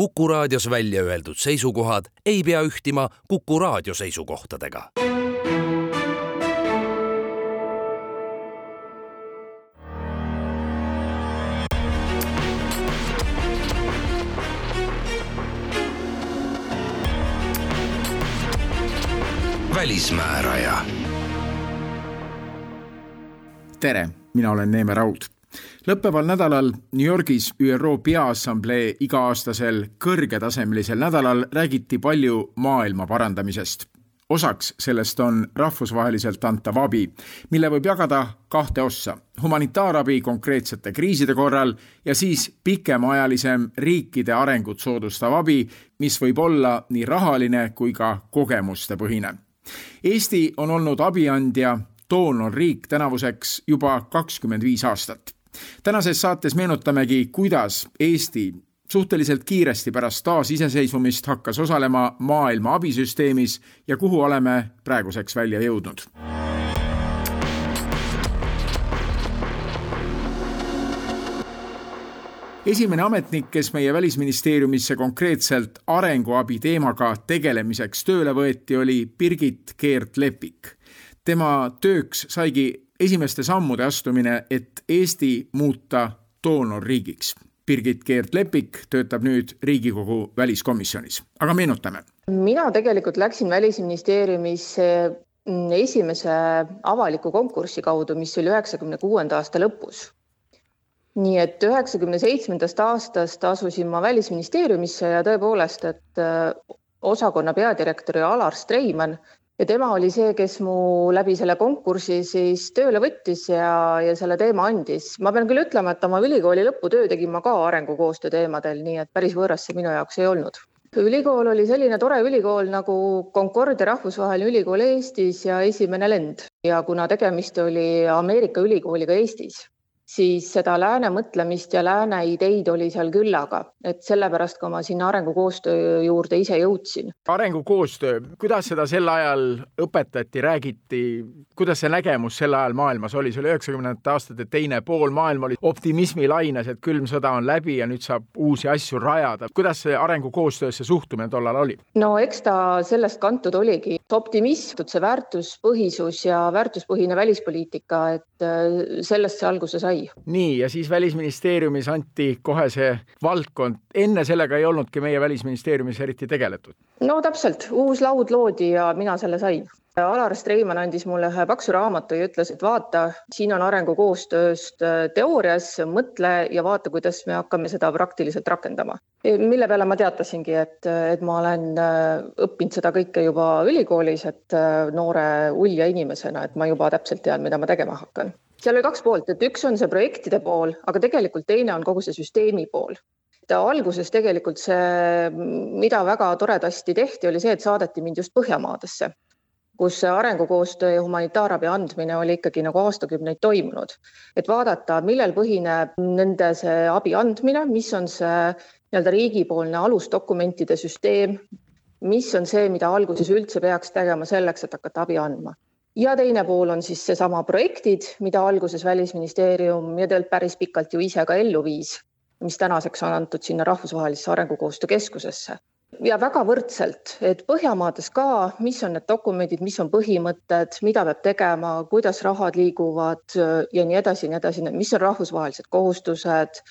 Kuku raadios välja öeldud seisukohad ei pea ühtima Kuku raadio seisukohtadega. välismääraja. tere, mina olen Neeme Raud lõppeval nädalal New Yorgis ÜRO Peaassamblee iga-aastasel kõrgetasemelisel nädalal räägiti palju maailma parandamisest. osaks sellest on rahvusvaheliselt antav abi, mille võib jagada kahte ossa. humanitaarabi konkreetsete kriiside korral ja siis pikemaajalisem riikide arengut soodustav abi, mis võib olla nii rahaline kui ka kogemustepõhine. Eesti on olnud abiandja doonorriik tänavuseks juba kakskümmend viis aastat tänases saates meenutamegi, kuidas Eesti suhteliselt kiiresti pärast taasiseseisvumist hakkas osalema maailma abisüsteemis ja kuhu oleme praeguseks välja jõudnud. esimene ametnik, kes meie Välisministeeriumisse konkreetselt arenguabi teemaga tegelemiseks tööle võeti, oli Birgit Keert-Lepik. tema tööks saigi esimeste sammude astumine, et Eesti muuta doonorriigiks. Birgit Keerd-Lepik töötab nüüd Riigikogu väliskomisjonis, aga meenutame. mina tegelikult läksin Välisministeeriumisse esimese avaliku konkursi kaudu, mis oli üheksakümne kuuenda aasta lõpus. nii et üheksakümne seitsmendast aastast asusin ma Välisministeeriumisse ja tõepoolest, et osakonna peadirektor Alar Streimann ja tema oli see, kes mu läbi selle konkursi siis tööle võttis ja, ja selle teema andis. ma pean küll ütlema, et oma ülikooli lõputöö tegin ma ka arengukoostöö teemadel, nii et päris võõras see minu jaoks ei olnud. ülikool oli selline tore ülikool nagu Concordia rahvusvaheline ülikool Eestis ja esimene lend ja kuna tegemist oli Ameerika ülikooliga Eestis siis seda lääne mõtlemist ja lääne ideid oli seal küllaga, et sellepärast ka ma sinna arengukoostöö juurde ise jõudsin. arengukoostöö, kuidas seda sel ajal õpetati, räägiti, kuidas see nägemus sel ajal maailmas oli, see oli üheksakümnendate aastate teine pool, maailm oli optimismilaines, et külm sõda on läbi ja nüüd saab uusi asju rajada. kuidas see arengukoostöösse suhtumine tollal oli? no eks ta sellest kantud oligi, optimism, see väärtuspõhisus ja väärtuspõhine välispoliitika, et äh, sellest see alguse sai sai. nii, ja siis Välisministeeriumis anti kohe see valdkond, enne sellega ei olnudki meie Välisministeeriumis eriti tegeletud? no täpselt, uus laud loodi ja mina selle sain. Alar Streimann andis mulle ühe paksu raamatu ja ütles, et vaata, siin on arengukoostööst äh, teoorias, mõtle ja vaata, kuidas me hakkame seda praktiliselt rakendama. E, mille peale ma teatasingi, et, et ma olen äh, õppinud seda kõike juba ülikoolis, et äh, noore ulja inimesena, et ma juba täpselt tean, mida ma tegema hakkan seal oli kaks poolt, et üks on see projektide pool, aga tegelikult teine on kogu see süsteemi pool. alguses tegelikult see, mida väga toredasti tehti, oli see, et saadeti mind just Põhjamaadesse, kus arengukoostöö ja humanitaarabi andmine oli ikkagi nagu aastakümneid toimunud. et vaadata, millel põhineb nende see abi andmine, mis on see nii-öelda riigipoolne alusdokumentide süsteem, mis on see, mida alguses üldse peaks tegema selleks, et hakata abi andma ja teine pool on siis seesama projektid, mida alguses Välisministeerium ja tegelikult päris pikalt ju ise ka ellu viis, mis tänaseks on antud sinna Rahvusvahelisse Arengukoostöö Keskusesse. ja väga võrdselt, et Põhjamaades ka, mis on need dokumendid, mis on põhimõtted, mida peab tegema, kuidas rahad liiguvad ja nii edasi ja nii edasi, mis on rahvusvahelised kohustused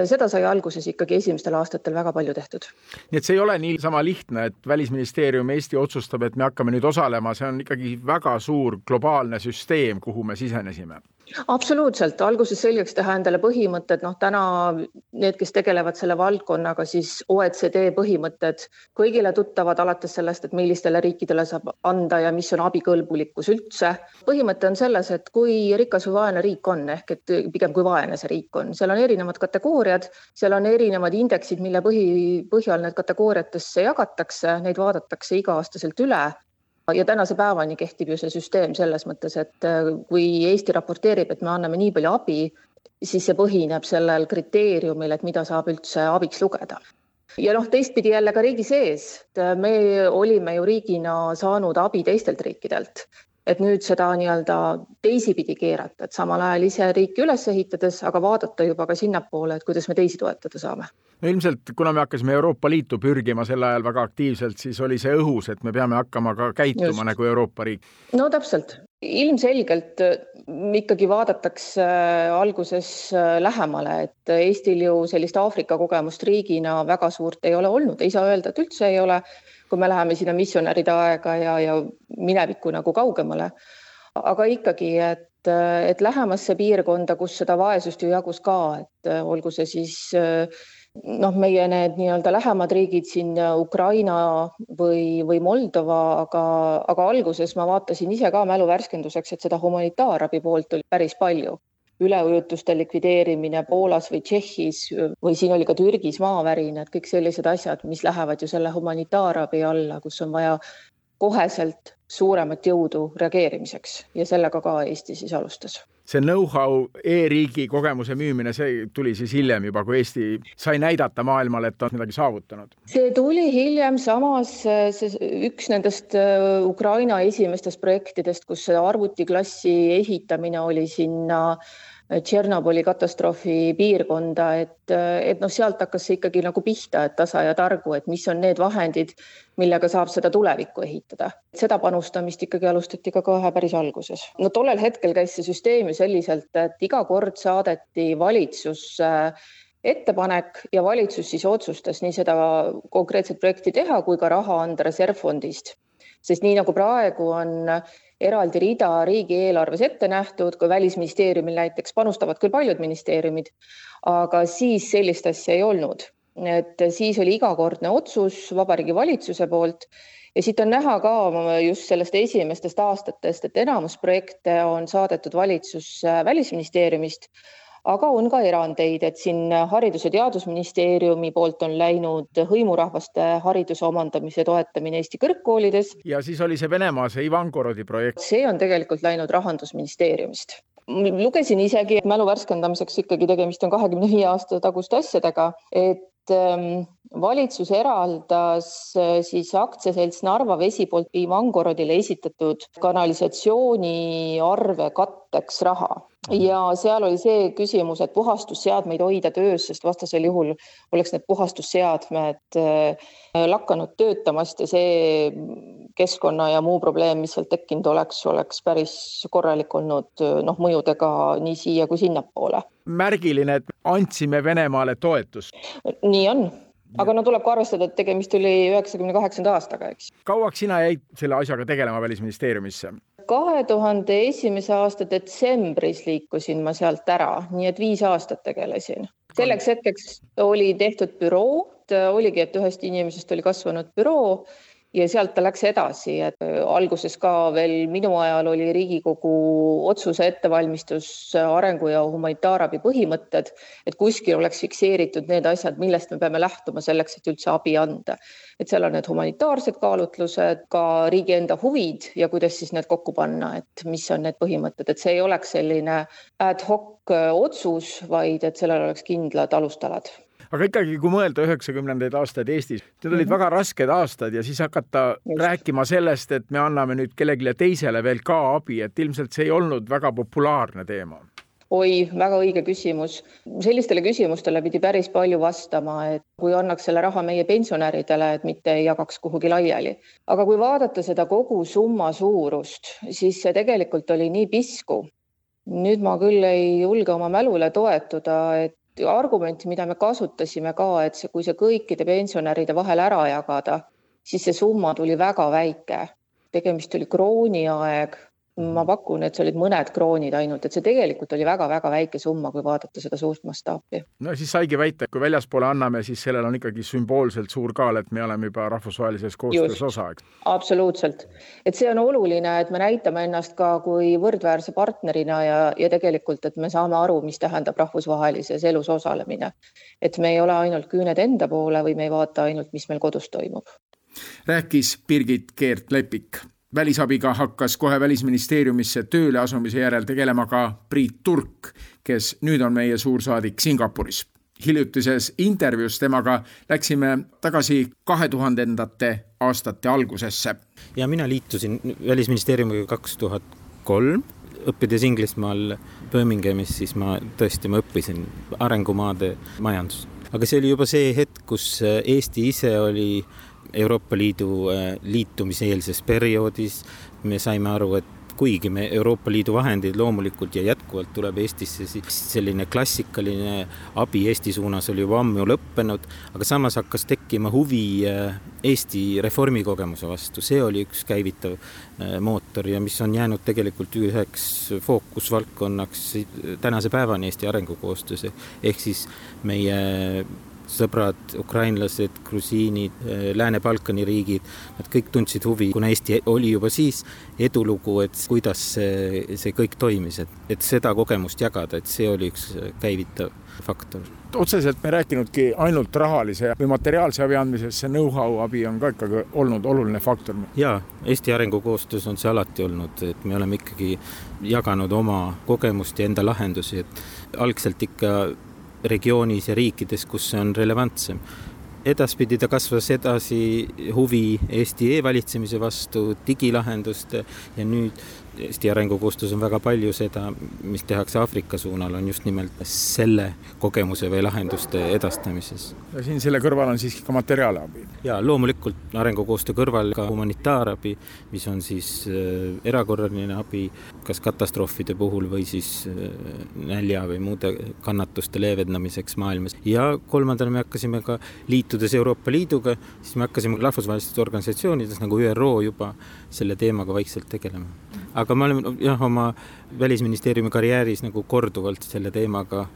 et seda sai alguses ikkagi esimestel aastatel väga palju tehtud. nii et see ei ole niisama lihtne, et Välisministeerium Eesti otsustab, et me hakkame nüüd osalema, see on ikkagi väga suur globaalne süsteem, kuhu me sisenesime absoluutselt, alguses selgeks teha endale põhimõtted, noh täna need, kes tegelevad selle valdkonnaga, siis OECD põhimõtted kõigile tuttavad, alates sellest, et millistele riikidele saab anda ja mis on abikõlbulikkus üldse. põhimõte on selles, et kui rikas või vaene riik on, ehk et pigem kui vaene see riik on, seal on erinevad kategooriad, seal on erinevad indeksid, mille põhi, põhjal need kategooriatesse jagatakse, neid vaadatakse iga-aastaselt üle ja tänase päevani kehtib ju see süsteem selles mõttes, et äh, kui Eesti raporteerib, et me anname nii palju abi, siis see põhineb sellel kriteeriumil, et mida saab üldse abiks lugeda. ja noh, teistpidi jälle ka riigi sees, äh, me olime ju riigina saanud abi teistelt riikidelt et nüüd seda nii-öelda teisipidi keerata, et samal ajal ise riiki üles ehitades, aga vaadata juba ka sinnapoole, et kuidas me teisi toetada saame. no ilmselt, kuna me hakkasime Euroopa Liitu pürgima sel ajal väga aktiivselt, siis oli see õhus, et me peame hakkama ka käituma Just. nagu Euroopa riik. no täpselt, ilmselgelt ikkagi vaadatakse äh, alguses äh, lähemale, et Eestil ju sellist Aafrika kogemust riigina väga suurt ei ole olnud, ei saa öelda, et üldse ei ole, kui me läheme sinna missionäride aega ja, ja minevikku nagu kaugemale. aga ikkagi, et, et lähemasse piirkonda, kus seda vaesust ju jagus ka, et olgu see siis noh, meie need nii-öelda lähemad riigid siin Ukraina või, või Moldova, aga, aga alguses ma vaatasin ise ka mälu värskenduseks, et seda humanitaarabi poolt oli päris palju üleujutuste likvideerimine Poolas või Tšehhis või siin oli ka Türgis maavärinad, kõik sellised asjad, mis lähevad ju selle humanitaarabi alla, kus on vaja koheselt suuremat jõudu reageerimiseks ja sellega ka Eesti siis alustas see know-how e-riigi kogemuse müümine, see tuli siis hiljem juba, kui Eesti sai näidata maailmale, et ta on midagi saavutanud? see tuli hiljem, samas see üks nendest äh, Ukraina esimestest projektidest, kus arvutiklassi ehitamine oli sinna äh, Tšernobõli katastroofi piirkonda, et, et noh, sealt hakkas see ikkagi nagu pihta, et tasa ja targu, et mis on need vahendid, millega saab seda tulevikku ehitada. seda panustamist ikkagi alustati ka kohe päris alguses. no tollel hetkel käis see süsteem ju selliselt, et iga kord saadeti valitsusse ettepanek ja valitsus siis otsustas nii seda konkreetset projekti teha kui ka raha anda reservfondist sest nii nagu praegu on eraldi rida riigieelarves ette nähtud, kui Välisministeeriumil näiteks panustavad küll paljud ministeeriumid, aga siis sellist asja ei olnud. et siis oli igakordne otsus Vabariigi Valitsuse poolt ja siit on näha ka just sellest esimestest aastatest, et enamus projekte on saadetud valitsusse Välisministeeriumist aga on ka erandeid, et siin Haridus- ja Teadusministeeriumi poolt on läinud hõimurahvaste hariduse omandamise toetamine Eesti kõrgkoolides. ja siis oli see Venemaa, see Ivangorodi projekt. see on tegelikult läinud Rahandusministeeriumist lugesin isegi, et mälu värskendamiseks ikkagi tegemist on kahekümne viie aasta taguste asjadega, et ähm, valitsus eraldas äh, siis aktsiaselts Narva Vesi poolt Ivangorodile esitatud kanalisatsiooniarve katteks raha ja seal oli see küsimus, et puhastusseadmeid hoida töös, sest vastasel juhul oleks need puhastusseadmed äh, lakanud töötamast ja see keskkonna ja muu probleem, mis sealt tekkinud oleks, oleks päris korralik olnud noh, mõjudega nii siia kui sinnapoole. märgiline, et andsime Venemaale toetust. nii on aga no tuleb ka arvestada, et tegemist oli üheksakümne kaheksanda aastaga, eks. kauaks sina jäid selle asjaga tegelema Välisministeeriumisse? kahe tuhande esimese aasta detsembris liikusin ma sealt ära, nii et viis aastat tegelesin. selleks hetkeks oli tehtud büroo, oligi, et ühest inimesest oli kasvanud büroo ja sealt ta läks edasi, et äh, alguses ka veel minu ajal oli Riigikogu otsuse ettevalmistus äh, arengu ja humanitaarabi põhimõtted, et kuskil oleks fikseeritud need asjad, millest me peame lähtuma selleks, et üldse abi anda. et seal on need humanitaarsed kaalutlused, ka riigi enda huvid ja kuidas siis need kokku panna, et mis on need põhimõtted, et see ei oleks selline ad hoc äh, otsus, vaid et sellel oleks kindlad alustalad aga ikkagi, kui mõelda üheksakümnendaid aastaid Eestis, need olid mm -hmm. väga rasked aastad ja siis hakata Just. rääkima sellest, et me anname nüüd kellelegi teisele veel ka abi, et ilmselt see ei olnud väga populaarne teema oi, väga õige küsimus. sellistele küsimustele pidi päris palju vastama, et kui annaks selle raha meie pensionäridele, et mitte ei jagaks kuhugi laiali. aga kui vaadata seda kogu summa suurust, siis see tegelikult oli nii pisku. nüüd ma küll ei julge oma mälule toetuda, et argument, mida me kasutasime ka, et see, kui see kõikide pensionäride vahel ära jagada, siis see summa tuli väga väike. tegemist oli krooniaeg ma pakun, et see olid mõned kroonid ainult, et see tegelikult oli väga-väga väike summa, kui vaadata seda suurt mastaapi. no siis saigi väita, et kui väljaspoole anname, siis sellel on ikkagi sümboolselt suur kaal, et me oleme juba rahvusvahelises koostöös Just. osa, eks. absoluutselt, et see on oluline, et me näitame ennast ka kui võrdväärse partnerina ja, ja tegelikult, et me saame aru, mis tähendab rahvusvahelises elus osalemine. et me ei ole ainult küüned enda poole või me ei vaata ainult, mis meil kodus toimub. rääkis Birgit Keert-Lepik välisabiga hakkas kohe Välisministeeriumisse tööle asumise järel tegelema ka Priit Turk, kes nüüd on meie suursaadik Singapuris. hiljutises intervjuus temaga läksime tagasi kahe tuhandendate aastate algusesse. ja mina liitusin Välisministeeriumiga kaks tuhat kolm, õppides Inglismaal Birminghamis, siis ma tõesti, ma õppisin arengumaade majandust. aga see oli juba see hetk, kus Eesti ise oli Euroopa Liidu liitumiseelses perioodis, me saime aru, et kuigi me Euroopa Liidu vahendeid loomulikult ja jätkuvalt tuleb Eestisse, siis selline klassikaline abi Eesti suunas oli juba ammu lõppenud, aga samas hakkas tekkima huvi äh, Eesti reformikogemuse vastu, see oli üks käivitav äh, mootor ja mis on jäänud tegelikult üheks fookusvaldkonnaks tänase päevani Eesti arengukoostöös, ehk siis meie sõbrad, ukrainlased, grusiinid, eh, Lääne-Balkani riigid, nad kõik tundsid huvi, kuna Eesti oli juba siis edulugu, et kuidas see, see kõik toimis, et, et seda kogemust jagada, et see oli üks käivitav faktor. otseselt me ei rääkinudki ainult rahalise või materiaalse abi andmisest, see know-how abi on ka ikkagi olnud oluline faktor. jaa, Eesti arengukoostöös on see alati olnud, et me oleme ikkagi jaganud oma kogemust ja enda lahendusi, et algselt ikka regioonis ja riikides, kus see on relevantsem. edaspidi ta kasvas edasi huvi Eesti e-valitsemise vastu, digilahenduste ja nüüd Eesti arengukoostöös on väga palju seda, mis tehakse Aafrika suunal, on just nimelt selle kogemuse või lahenduste edastamises. ja siin selle kõrval on siiski ka materiaalabi? jaa, loomulikult arengukoostöö kõrval ka humanitaarabi, mis on siis äh, erakorraline abi kas katastroofide puhul või siis äh, nälja või muude kannatuste leevendamiseks maailmas. ja kolmandana me hakkasime ka, liitudes Euroopa Liiduga, siis me hakkasime rahvusvahelistes organisatsioonides nagu ÜRO juba selle teemaga vaikselt tegelema aga ma olen jah, oma välisministeeriumi karjääris nagu korduvalt selle teemaga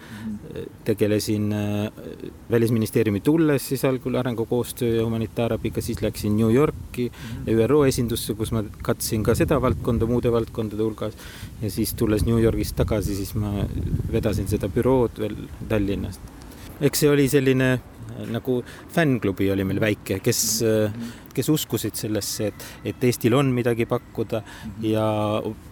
tegelesin äh, välisministeeriumi tulles siis algul arengukoostöö ja humanitaarabiga, siis läksin New Yorki ÜRO esindusse, kus ma katsin ka seda valdkonda muude valdkondade hulgas. ja siis tulles New Yorgist tagasi, siis ma vedasin seda bürood veel Tallinnast. eks see oli selline äh, nagu fännklubi oli meil väike, kes mm -hmm kes uskusid sellesse, et, et Eestil on midagi pakkuda. Ja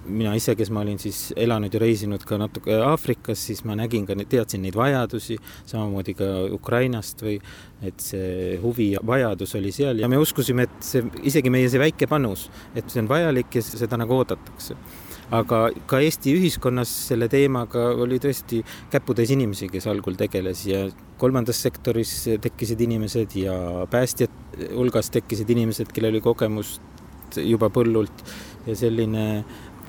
mina ise, kes ma olin siis elanud ja reisinud ka natuke Aafrikas, siis ma nägin ka, teadsin neid vajadusi, samamoodi ka Ukrainast või et see huvi ja vajadus oli seal. Ja me uskusime, et see, isegi meie see väike panus, et see on vajalik ja seda nagu oodatakse aga ka Eesti ühiskonnas selle teemaga oli tõesti käputäis inimesi, kes algul tegeles ja kolmandas sektoris tekkisid inimesed ja päästjate hulgas tekkisid inimesed, kellel oli kogemust juba põllult ja selline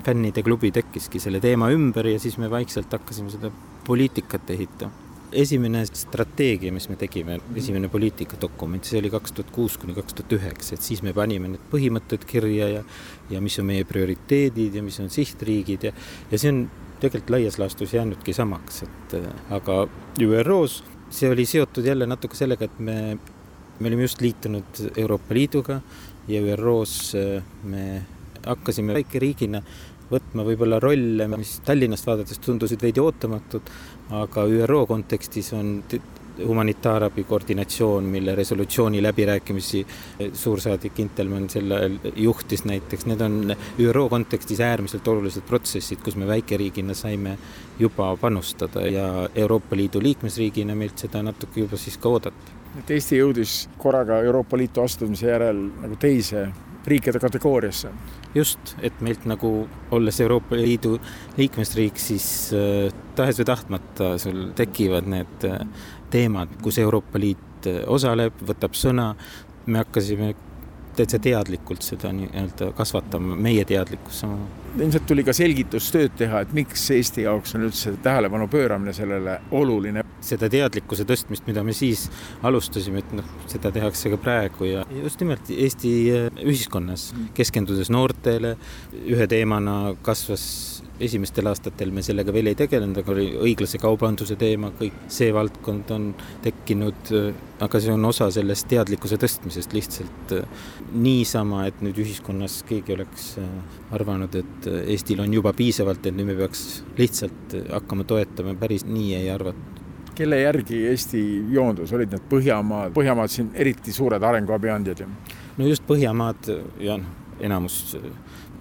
fännide klubi tekkiski selle teema ümber ja siis me vaikselt hakkasime seda poliitikat ehitama esimene strateegia, mis me tegime, esimene poliitikadokument, see oli kaks tuhat kuus kuni kaks tuhat üheksa, et siis me panime need põhimõtted kirja ja ja mis on meie prioriteedid ja mis on sihtriigid ja, ja see on tegelikult laias laastus jäänudki samaks, et aga ÜRO-s see oli seotud jälle natuke sellega, et me, me olime just liitunud Euroopa Liiduga ja ÜRO-s me hakkasime väikeriigina võtma võib-olla rolle, mis Tallinnast vaadates tundusid veidi ootamatud, aga ÜRO kontekstis on humanitaarabi koordinatsioon, mille resolutsiooni läbirääkimisi suursaadik Intelmann selle juhtis näiteks, need on ÜRO kontekstis äärmiselt olulised protsessid, kus me väikeriigina saime juba panustada ja Euroopa Liidu liikmesriigina meilt seda natuke juba siis ka oodati. et Eesti jõudis korraga Euroopa Liitu astumise järel nagu teise riikide kategooriasse. Just, et meilt nagu olles Euroopa Liidu liikmesriik, siis äh, tahes või tahtmata sul tekivad need äh, teemad, kus Euroopa Liit äh, osaleb, võtab sõna, me hakkasime täitsa teadlikult seda nii-öelda kasvatama, meie teadlikkust samamoodi. Ilmselt tuli ka selgitustööd teha, et miks Eesti jaoks on üldse tähelepanu pööramine sellele oluline. seda teadlikkuse tõstmist, mida me siis alustasime, et noh, seda tehakse ka praegu ja just nimelt Eesti äh, ühiskonnas, keskendudes noortele, ühe teemana kasvas esimestel aastatel me sellega veel ei tegelenud, aga oli õiglase kaubanduse teema, kõik see valdkond on tekkinud, aga see on osa sellest teadlikkuse tõstmisest lihtsalt niisama, et nüüd ühiskonnas keegi oleks arvanud, et Eestil on juba piisavalt, et nüüd me peaks lihtsalt hakkama toetama, päris nii ei arvatud kelle järgi Eesti joondus, olid need Põhjamaad, Põhjamaad siin eriti suured arenguabi andjad ju? no just Põhjamaad ja noh, enamus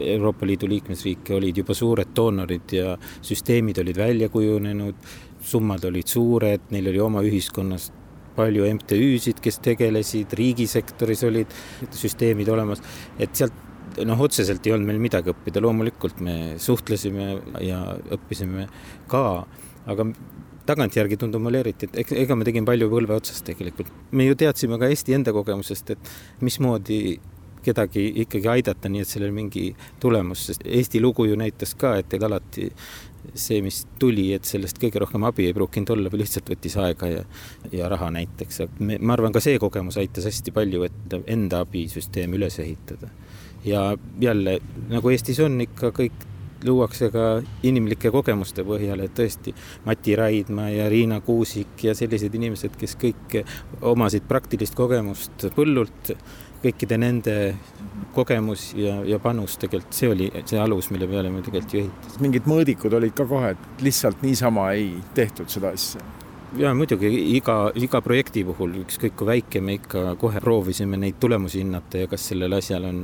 Euroopa Liidu liikmesriike olid juba suured doonorid ja süsteemid olid välja kujunenud, summad olid suured, neil oli oma ühiskonnas palju MTÜ-sid, kes tegelesid, riigisektoris olid süsteemid olemas, et sealt noh, otseselt ei olnud meil midagi õppida, loomulikult me suhtlesime ja õppisime ka, aga tagantjärgi tundub mulle eriti, et ega me tegime palju põlve otsas tegelikult. me ju teadsime ka Eesti enda kogemusest, et mismoodi kedagi ikkagi aidata, nii et sellel mingi tulemus, sest Eesti lugu ju näitas ka, et ega alati see, mis tuli, et sellest kõige rohkem abi ei pruukinud olla või lihtsalt võttis aega ja, ja raha näiteks. ma arvan, ka see kogemus aitas hästi palju, et enda abisüsteemi üles ehitada. Ja jälle, nagu Eestis on ikka kõik luuakse ka inimlike kogemuste põhjal, et tõesti Mati Raidma ja Riina Kuusik ja sellised inimesed, kes kõik omasid praktilist kogemust põllult, kõikide nende kogemus ja, ja panus tegelikult, see oli see alus, mille peale me tegelikult ju ehitasime. mingid mõõdikud olid ka kohe, et lihtsalt niisama ei tehtud seda asja? ja muidugi iga, iga projekti puhul, ükskõik kui väike, me ikka kohe proovisime neid tulemusi hinnata ja kas sellel asjal on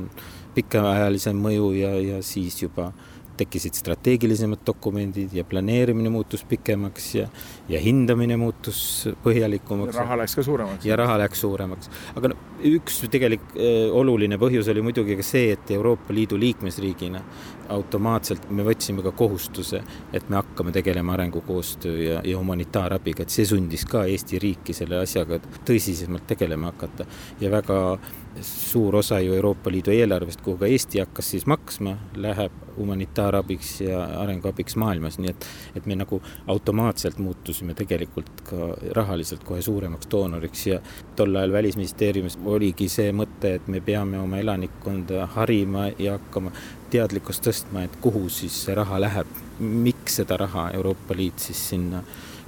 pikaajalisem mõju ja, ja siis juba äh, tekkisid strateegilisemad dokumendid ja planeerimine muutus pikemaks ja, ja hindamine muutus põhjalikumaks. raha läks ka suuremaks. ja raha läks suuremaks. aga no üks tegelik äh, oluline põhjus oli muidugi ka see, et Euroopa Liidu liikmesriigina automaatselt me võtsime ka kohustuse, et me hakkame tegelema arengukoostöö ja, ja humanitaarabiga, et see sundis ka Eesti riiki selle asjaga tõsisemalt tegelema hakata ja väga suur osa ju Euroopa Liidu eelarvest, kuhu ka Eesti hakkas siis maksma, läheb humanitaarabiks ja arenguabiks maailmas, nii et, et me nagu automaatselt muutusime tegelikult ka rahaliselt kohe suuremaks doonoriks ja tol ajal Välisministeeriumis oligi see mõte, et me peame oma elanikkonda harima ja hakkama teadlikkust tõstma, et kuhu siis see raha läheb, miks seda raha Euroopa Liit siis sinna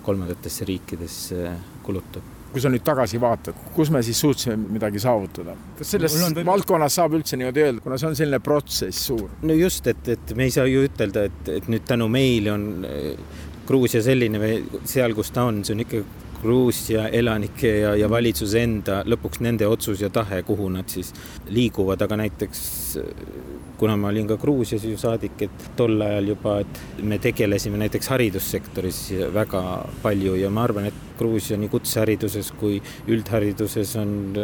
kolmandatesse riikidesse kulutab kui sa nüüd tagasi vaatad, kus me siis suutsime midagi saavutada? kas selles või... valdkonnas saab üldse niimoodi öelda, kuna see on selline protsess suur? no just, et, et me ei saa ju ütelda, et, et nüüd tänu meile on äh, Gruusia selline või seal, kus ta on, see on ikka Gruusia elanike ja, ja valitsuse enda lõpuks nende otsus ja tahe, kuhu nad siis liiguvad, aga näiteks kuna ma olin ka Gruusias ju saadik, et tol ajal juba, et me tegelesime näiteks haridussektoris väga palju ja ma arvan, et Gruusia nii kutsehariduses kui üldhariduses on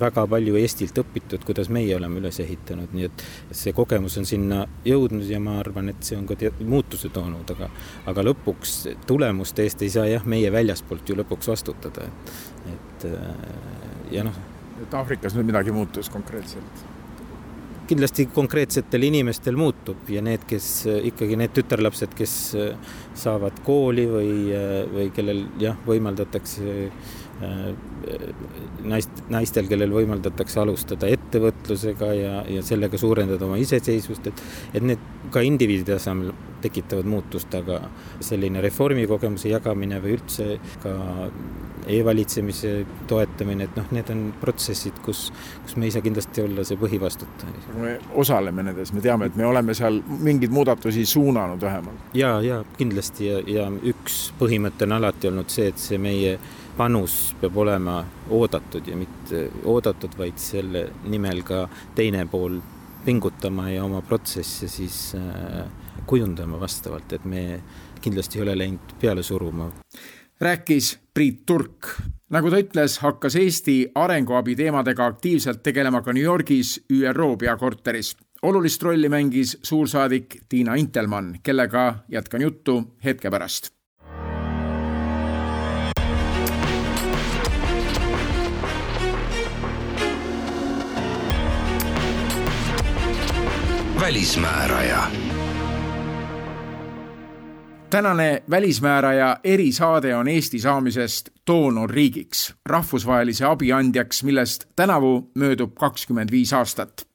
väga palju Eestilt õpitud, kuidas meie oleme üles ehitanud, nii et see kogemus on sinna jõudnud ja ma arvan, et see on ka muutuse toonud, aga aga lõpuks tulemuste eest ei saa jah, meie väljaspoolt ju lõpuks vastutada, et, et ja noh. et Aafrikas nüüd midagi muutus konkreetselt kindlasti konkreetsetel inimestel muutub ja need, kes ikkagi need tütarlapsed, kes saavad kooli või, või kellel jah, võimaldatakse naist, naistel, kellel võimaldatakse alustada ettevõtlusega ja, ja sellega suurendada oma iseseisvust, et, et need ka indiviidi tasemel tekitavad muutust, aga selline reformikogemuse jagamine või üldse ka e-valitsemise toetamine, et noh, need on protsessid, kus, kus me ei saa kindlasti olla see põhivastutaja. me osaleme nendes, me teame, et me oleme seal mingeid muudatusi suunanud vähemalt. ja, ja kindlasti ja, ja üks põhimõte on alati olnud see, et see meie panus peab olema oodatud ja mitte oodatud, vaid selle nimel ka teine pool pingutama ja oma protsesse siis äh, kujundama vastavalt, et me kindlasti ei ole läinud peale suruma. rääkis Priit Turk. nagu ta ütles, hakkas Eesti arenguabi teemadega aktiivselt tegelema ka New Yorgis ÜRO peakorteris. olulist rolli mängis suursaadik Tiina Intelmann, kellega jätkan juttu hetke pärast välismääraja. tänane Välismääraja erisaade on Eesti saamisest doonorriigiks, rahvusvahelise abi andjaks, millest tänavu möödub kakskümmend viis aastat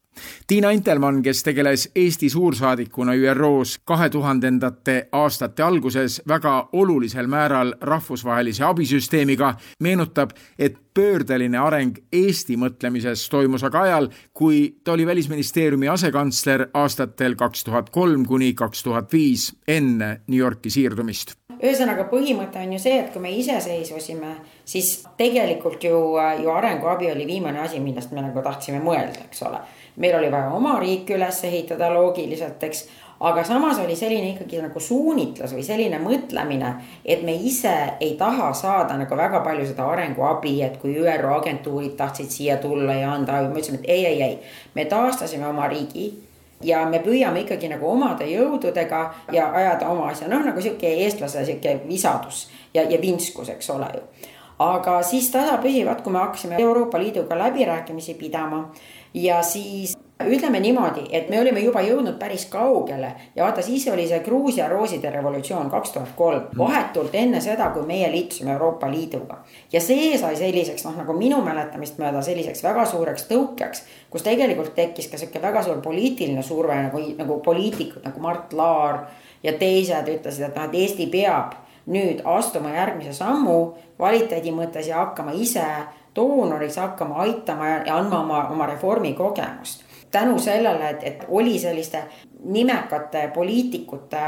Tiina Intelmann, kes tegeles Eesti suursaadikuna ÜRO-s kahe tuhandendate aastate alguses väga olulisel määral rahvusvahelise abisüsteemiga, meenutab, et pöördeline areng Eesti mõtlemises toimus aga ajal, kui ta oli Välisministeeriumi asekantsler aastatel kaks tuhat kolm kuni kaks tuhat viis enne New Yorki siirdumist. Ühesõnaga, põhimõte on ju see, et kui me iseseisvusime, siis tegelikult ju, ju arenguabi oli viimane asi, millest me nagu tahtsime mõelda, eks ole meil oli vaja oma riik üles ehitada loogiliselt, eks. aga samas oli selline ikkagi nagu suunitlus või selline mõtlemine, et me ise ei taha saada nagu väga palju seda arenguabi, et kui ÜRO agentuurid tahtsid siia tulla ja anda abi, me ütlesime, et ei, ei, ei. me taastasime oma riigi ja me püüame ikkagi nagu omade jõududega ja ajada oma asja, noh nagu sihuke eestlase sihuke visadus ja, ja vinskus, eks ole ju. aga siis tasapisi, vaat kui me hakkasime Euroopa Liiduga läbirääkimisi pidama ja siis ütleme niimoodi, et me olime juba jõudnud päris kaugele ja vaata, siis oli see Gruusia rooside revolutsioon kaks tuhat kolm, vahetult enne seda, kui meie liitusime Euroopa Liiduga. ja see sai selliseks noh, nagu minu mäletamist mööda selliseks väga suureks tõukeks, kus tegelikult tekkis ka sihuke väga suur poliitiline surve nagu, nagu poliitikud nagu Mart Laar ja teised ütlesid, et noh, et Eesti peab nüüd astuma järgmise sammu kvaliteedi mõttes ja hakkama ise doonoriks, hakkama aitama ja andma oma, oma reformi kogemust tänu sellele, et, et oli selliste nimekate poliitikute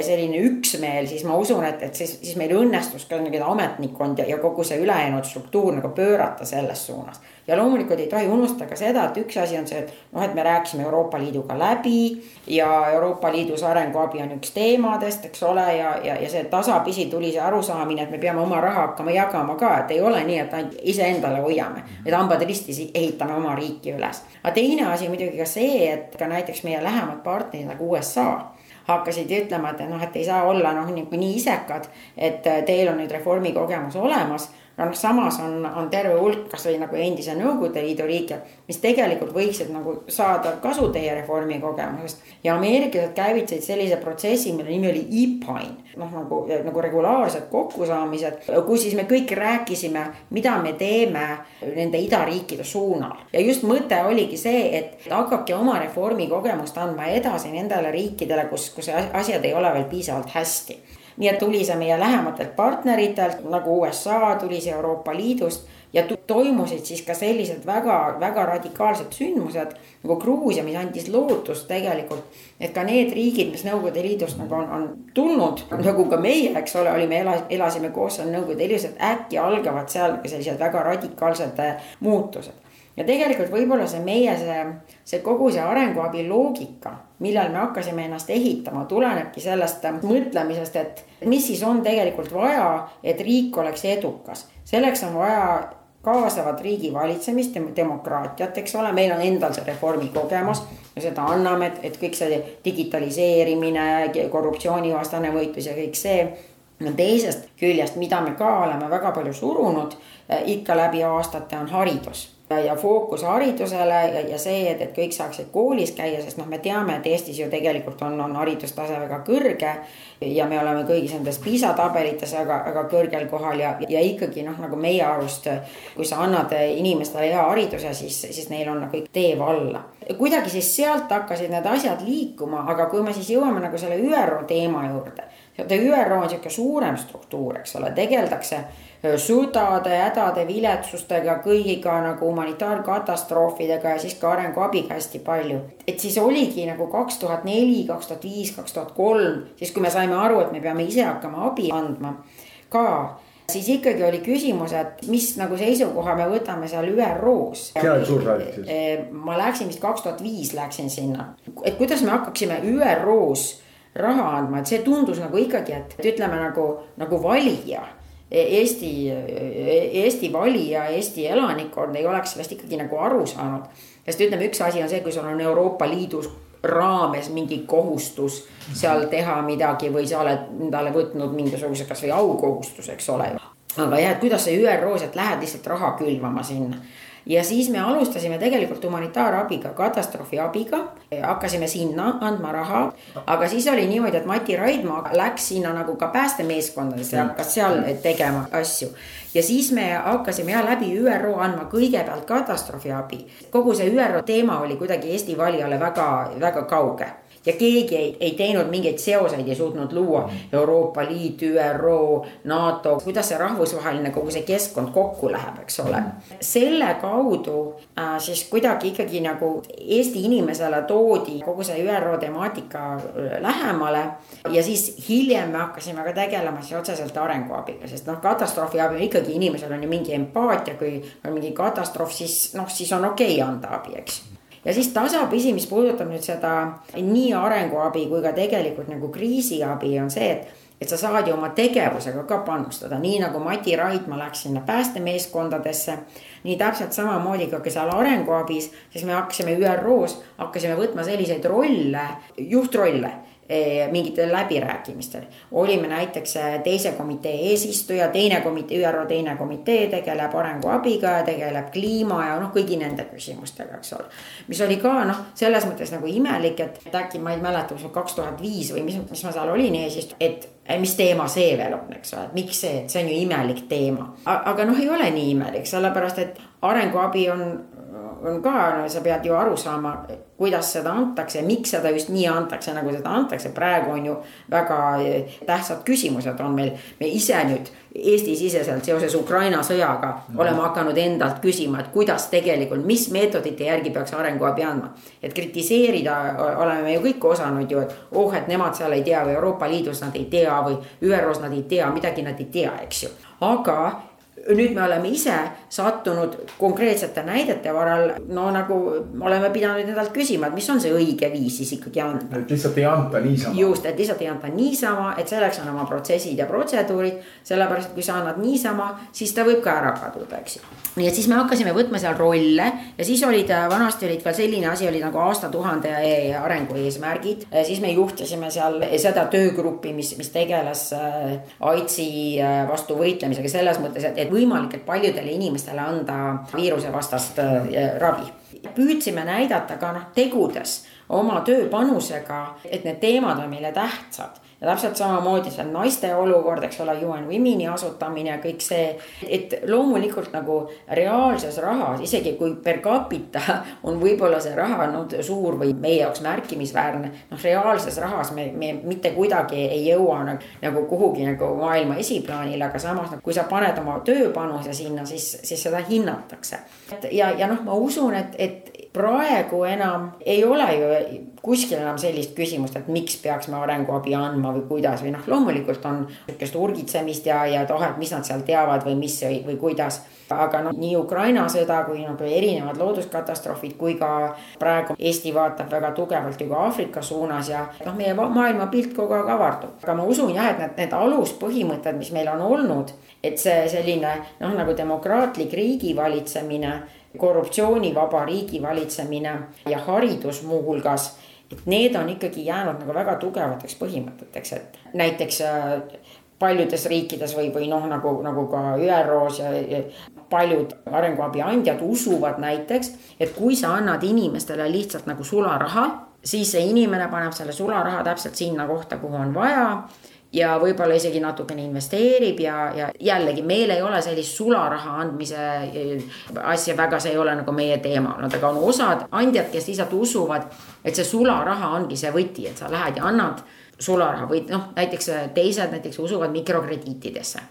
selline üksmeel, siis ma usun, et, et siis, siis meil õnnestus ka ametnikkond ja, ja kogu see ülejäänud struktuur nagu pöörata selles suunas. Ja loomulikult ei tohi unustada ka seda, et üks asi on see, et noh, et me rääkisime Euroopa Liiduga läbi ja Euroopa Liidus arenguabi on üks teemadest, eks ole, ja, ja, ja see tasapisi tuli see arusaamine, et me peame oma raha hakkama jagama ka, et ei ole nii, et ainult iseendale hoiame, et hambad ristis ehitame oma riiki üles. aga teine asi muidugi ka see, et ka näiteks meie lähemad partnerid nagu USA hakkasid ütlema, et noh, et ei saa olla noh, nii, isekad, et teil on nüüd reformi kogemus olemas aga noh, samas on, on terve hulk kasvõi nagu endise Nõukogude Liidu riike, mis tegelikult võiksid nagu saada kasu teie reformi kogemusest. ja ameeriklased käivitasid sellise protsessi, mille nimi oli e-pine, noh nagu, nagu regulaarsed kokkusaamised, kus siis me kõik rääkisime, mida me teeme nende idariikide suunal. ja just mõte oligi see, et hakake oma reformi kogemust andma edasi nendele riikidele, kus, kus asjad ei ole veel piisavalt hästi nii et tuli see meie lähematelt partneritelt nagu USA, tuli see Euroopa Liidust ja toimusid siis ka sellised väga-väga radikaalsed sündmused nagu Gruusia, mis andis lootust tegelikult. et ka need riigid, mis Nõukogude Liidust nagu on, on tulnud, nagu ka meie, eks ole, olime, elasime koos seal Nõukogude Liidus, et äkki algavad seal ka sellised väga radikaalsed muutused ja tegelikult võib-olla see meie see, see kogu see arenguabi loogika, millal me hakkasime ennast ehitama, tulenebki sellest mõtlemisest, et mis siis on tegelikult vaja, et riik oleks edukas. selleks on vaja kaasavat riigi valitsemist, demokraatiat, eks ole, meil on endal see reformi kogemus. ja seda anname, et, et kõik see digitaliseerimine, korruptsioonivastane võitlus ja kõik see teisest küljest, mida me ka oleme väga palju surunud eh, ikka läbi aastate, on haridus ja fookus haridusele ja, ja see, et, et kõik saaksid koolis käia, sest noh, me teame, et Eestis ju tegelikult on, on haridustase väga kõrge. ja me oleme kõigis nendes PISA tabelites väga, väga kõrgel kohal ja, ja ikkagi noh, nagu meie arust, kui sa annad inimestele hea hariduse, siis, siis neil on nagu tee valla. kuidagi siis sealt hakkasid need asjad liikuma, aga kui me siis jõuame nagu selle ÜRO teema juurde. ÜRO on sihuke suurem struktuur, eks ole, tegeldakse sõdade, hädade, viletsustega, kõigiga nagu humanitaarkatastroofidega ja siis ka arenguabiga hästi palju. et siis oligi nagu kaks tuhat neli, kaks tuhat viis, kaks tuhat kolm, siis kui me saime aru, et me peame ise hakkama abi andma ka siis ikkagi oli küsimus, et mis nagu seisukoha me võtame seal ÜRO-s. suur projekt siis? E, ma läksin vist kaks tuhat viis läksin sinna, et kuidas me hakkaksime ÜRO-s raha andma, et see tundus nagu ikkagi, et ütleme nagu, nagu valija Eesti, Eesti valija, Eesti elanikkond ei oleks sellest ikkagi nagu aru saanud. sest ütleme, üks asi on see, kui sul on Euroopa Liidus raames mingi kohustus seal teha midagi või sa oled endale võtnud mingisuguse kasvõi aukohustuse, eks ole. aga jah, et kuidas sa ÜRO sealt lähed lihtsalt raha külvama sinna ja siis me alustasime tegelikult humanitaarabiga, katastroofiabiga, hakkasime sinna andma raha. aga siis oli niimoodi, et Mati Raidma läks sinna nagu ka päästemeeskondadesse ja hakkas seal tegema asju. ja siis me hakkasime jah läbi ÜRO andma kõigepealt katastroofiabi. kogu see ÜRO teema oli kuidagi Eesti valijale väga, väga kauge ja keegi ei, ei teinud mingeid seoseid, ei suutnud luua Euroopa Liit, ÜRO, NATO, kuidas see rahvusvaheline kogu see keskkond kokku läheb, eks ole. selle kaudu äh, siis kuidagi ikkagi nagu Eesti inimesele toodi kogu see ÜRO temaatika äh, lähemale. ja siis hiljem me hakkasime ka tegelema siis otseselt arenguabiga, sest noh, katastroofiabi on ikkagi inimesel on ju mingi empaatia, kui on mingi katastroof, siis noh, siis on okei okay anda abi, eks ja siis tasapisi, mis puudutab nüüd seda nii arenguabi kui ka tegelikult nagu kriisiabi, on see, et et sa saad ju oma tegevusega ka panustada, nii nagu Mati Raidma läks sinna päästemeeskondadesse. nii täpselt samamoodi ka seal arenguabis, siis me hakkasime ÜRO-s, hakkasime võtma selliseid rolle, juhtrolle mingitel läbirääkimistel. olime näiteks eh, teise komitee eesistuja, teine komitee, ÜRO teine komitee tegeleb arenguabiga ja tegeleb kliima ja noh, kõigi nende küsimustega, eks ole. mis oli ka noh, selles mõttes nagu imelik, et, äkki ma ei mäleta, kas kaks tuhat viis või mis, mis ma seal olin eesistuja, et eh, mis teema see veel on, eks ole, et miks see, see on ju imelik teema. aga noh, ei ole nii imelik, sellepärast et arenguabi on on ka, no sa pead ju aru saama, kuidas seda antakse, miks seda just nii antakse, nagu seda antakse, praegu on ju väga eh, tähtsad küsimused on meil, me ise nüüd Eesti-siseselt seoses Ukraina sõjaga mm. oleme hakanud endalt küsima, et kuidas tegelikult, mis meetodite järgi peaks arenguabi andma. et kritiseerida oleme me ju kõik osanud ju, et oh, et nemad seal ei tea või Euroopa Liidus nad ei tea või ÜRO-s nad ei tea, midagi nad ei tea, eks ju. aga nüüd me oleme ise sattunud konkreetsete näidete varal, no nagu oleme pidanud endalt küsima, et mis on see õige viis siis ikkagi anda. et lihtsalt ei anta niisama. just, et lihtsalt ei anta niisama, et selleks on oma protsessid ja protseduurid. sellepärast, et kui sa annad niisama, siis ta võib ka ära kaduda, eks ju. nii et siis me hakkasime võtma seal rolle ja siis olid, vanasti olid veel selline asi oli nagu aastatuhande arengu eesmärgid. siis me juhtisime seal seda töögruppi, mis, mis tegeles äh, AIDSi äh, vastu võitlemisega selles mõttes, et, et võimalikult paljudele inimestele anda viirusevastast äh, ravi. püüdsime näidata ka noh, tegudes oma tööpanusega, et need teemad on meile tähtsad ja täpselt samamoodi see naiste olukord, eks ole, UN Womeni asutamine kõik see. et loomulikult nagu reaalses rahas, isegi kui per capita on võib-olla see raha olnud suur või meie jaoks märkimisväärne. noh, reaalses rahas me, me mitte kuidagi ei jõua nagu, nagu kuhugi nagu maailma esiplaanile, aga samas nagu, kui sa paned oma tööpanuse sinna, siis, siis seda hinnatakse. ja, ja noh, ma usun, et, et praegu enam ei ole ju kuskil enam sellist küsimust, et miks peaks me arenguabi andma või kuidas või noh, loomulikult on sihukest urgitsemist ja, ja et oh, et mis nad seal teavad või mis või, või kuidas. aga noh, nii Ukraina sõda kui nagu erinevad looduskatastroofid kui ka praegu Eesti vaatab väga tugevalt ju ka Aafrika suunas ja noh, meie maailmapilt kogu aeg avardub. aga ma usun jah, et need, need aluspõhimõtted, mis meil on olnud, et see selline noh, nagu demokraatlik riigivalitsemine korruptsioonivaba riigi valitsemine ja haridus muuhulgas. et need on ikkagi jäänud nagu väga tugevateks põhimõteteks, et näiteks äh, paljudes riikides või, või noh, nagu, nagu ka ÜRO-s ja, ja paljud arenguabi andjad usuvad näiteks, et kui sa annad inimestele lihtsalt nagu sularaha, siis see inimene paneb selle sularaha täpselt sinna kohta, kuhu on vaja ja võib-olla isegi natukene investeerib ja, ja jällegi meil ei ole sellist sularaha andmise eh, asja väga, see ei ole nagu meie teema. Olnud, aga on osad andjad, kes lihtsalt usuvad, et see sularaha ongi see võti, et sa lähed ja annad sularaha või noh, näiteks teised näiteks usuvad mikrokrediitidesse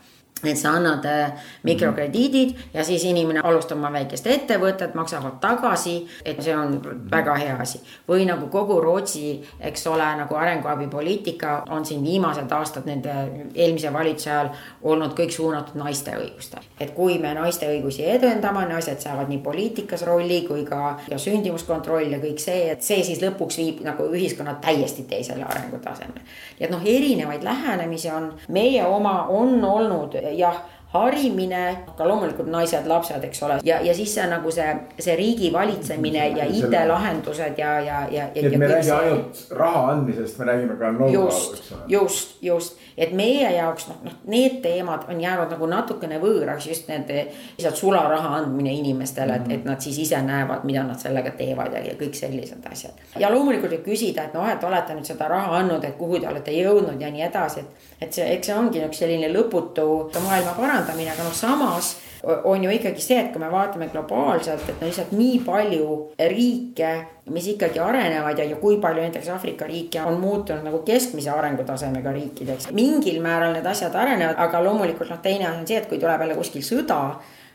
et sa annad äh, mikrokrediidid ja siis inimene alustab oma väikest ettevõtet, maksavad tagasi, et see on väga hea asi. või nagu kogu Rootsi, eks ole, nagu arenguabipoliitika on siin viimased aastad nende eelmise valitsuse ajal olnud kõik suunatud naiste õigustele. et kui me naiste õigusi edendame, naised saavad nii poliitikas rolli kui ka, ka sündimuskontroll ja kõik see, et see siis lõpuks viib nagu ühiskonna täiesti teisele arengutasemele. nii et noh, erinevaid lähenemisi on, meie oma on olnud jah, harimine, ka loomulikult naised, lapsed, eks ole, ja, ja siis see nagu see, see riigi valitsemine ja IT-lahendused ja, ja, ja. et me ei räägi ainult raha andmisest, me räägime ka know-how, eks ole. just, just, et meie jaoks noh, noh, need teemad on jäänud nagu natukene võõraks, just need lihtsalt sularaha andmine inimestele, et, et nad siis ise näevad, mida nad sellega teevad ja, ja kõik sellised asjad. ja loomulikult võib küsida, et noh, et olete nüüd seda raha andnud, et kuhu te olete jõudnud ja nii edasi, et. Et see, eks see ongi üks selline lõputu maailma parandamine, aga noh, samas on ju ikkagi see, et kui me vaatame globaalselt, et no lihtsalt nii palju riike, mis ikkagi arenevad ja, ja kui palju näiteks Aafrika riike on muutunud nagu keskmise arengutasemega riikideks. mingil määral need asjad arenevad, aga loomulikult noh, teine asi on see, et kui tuleb jälle kuskil sõda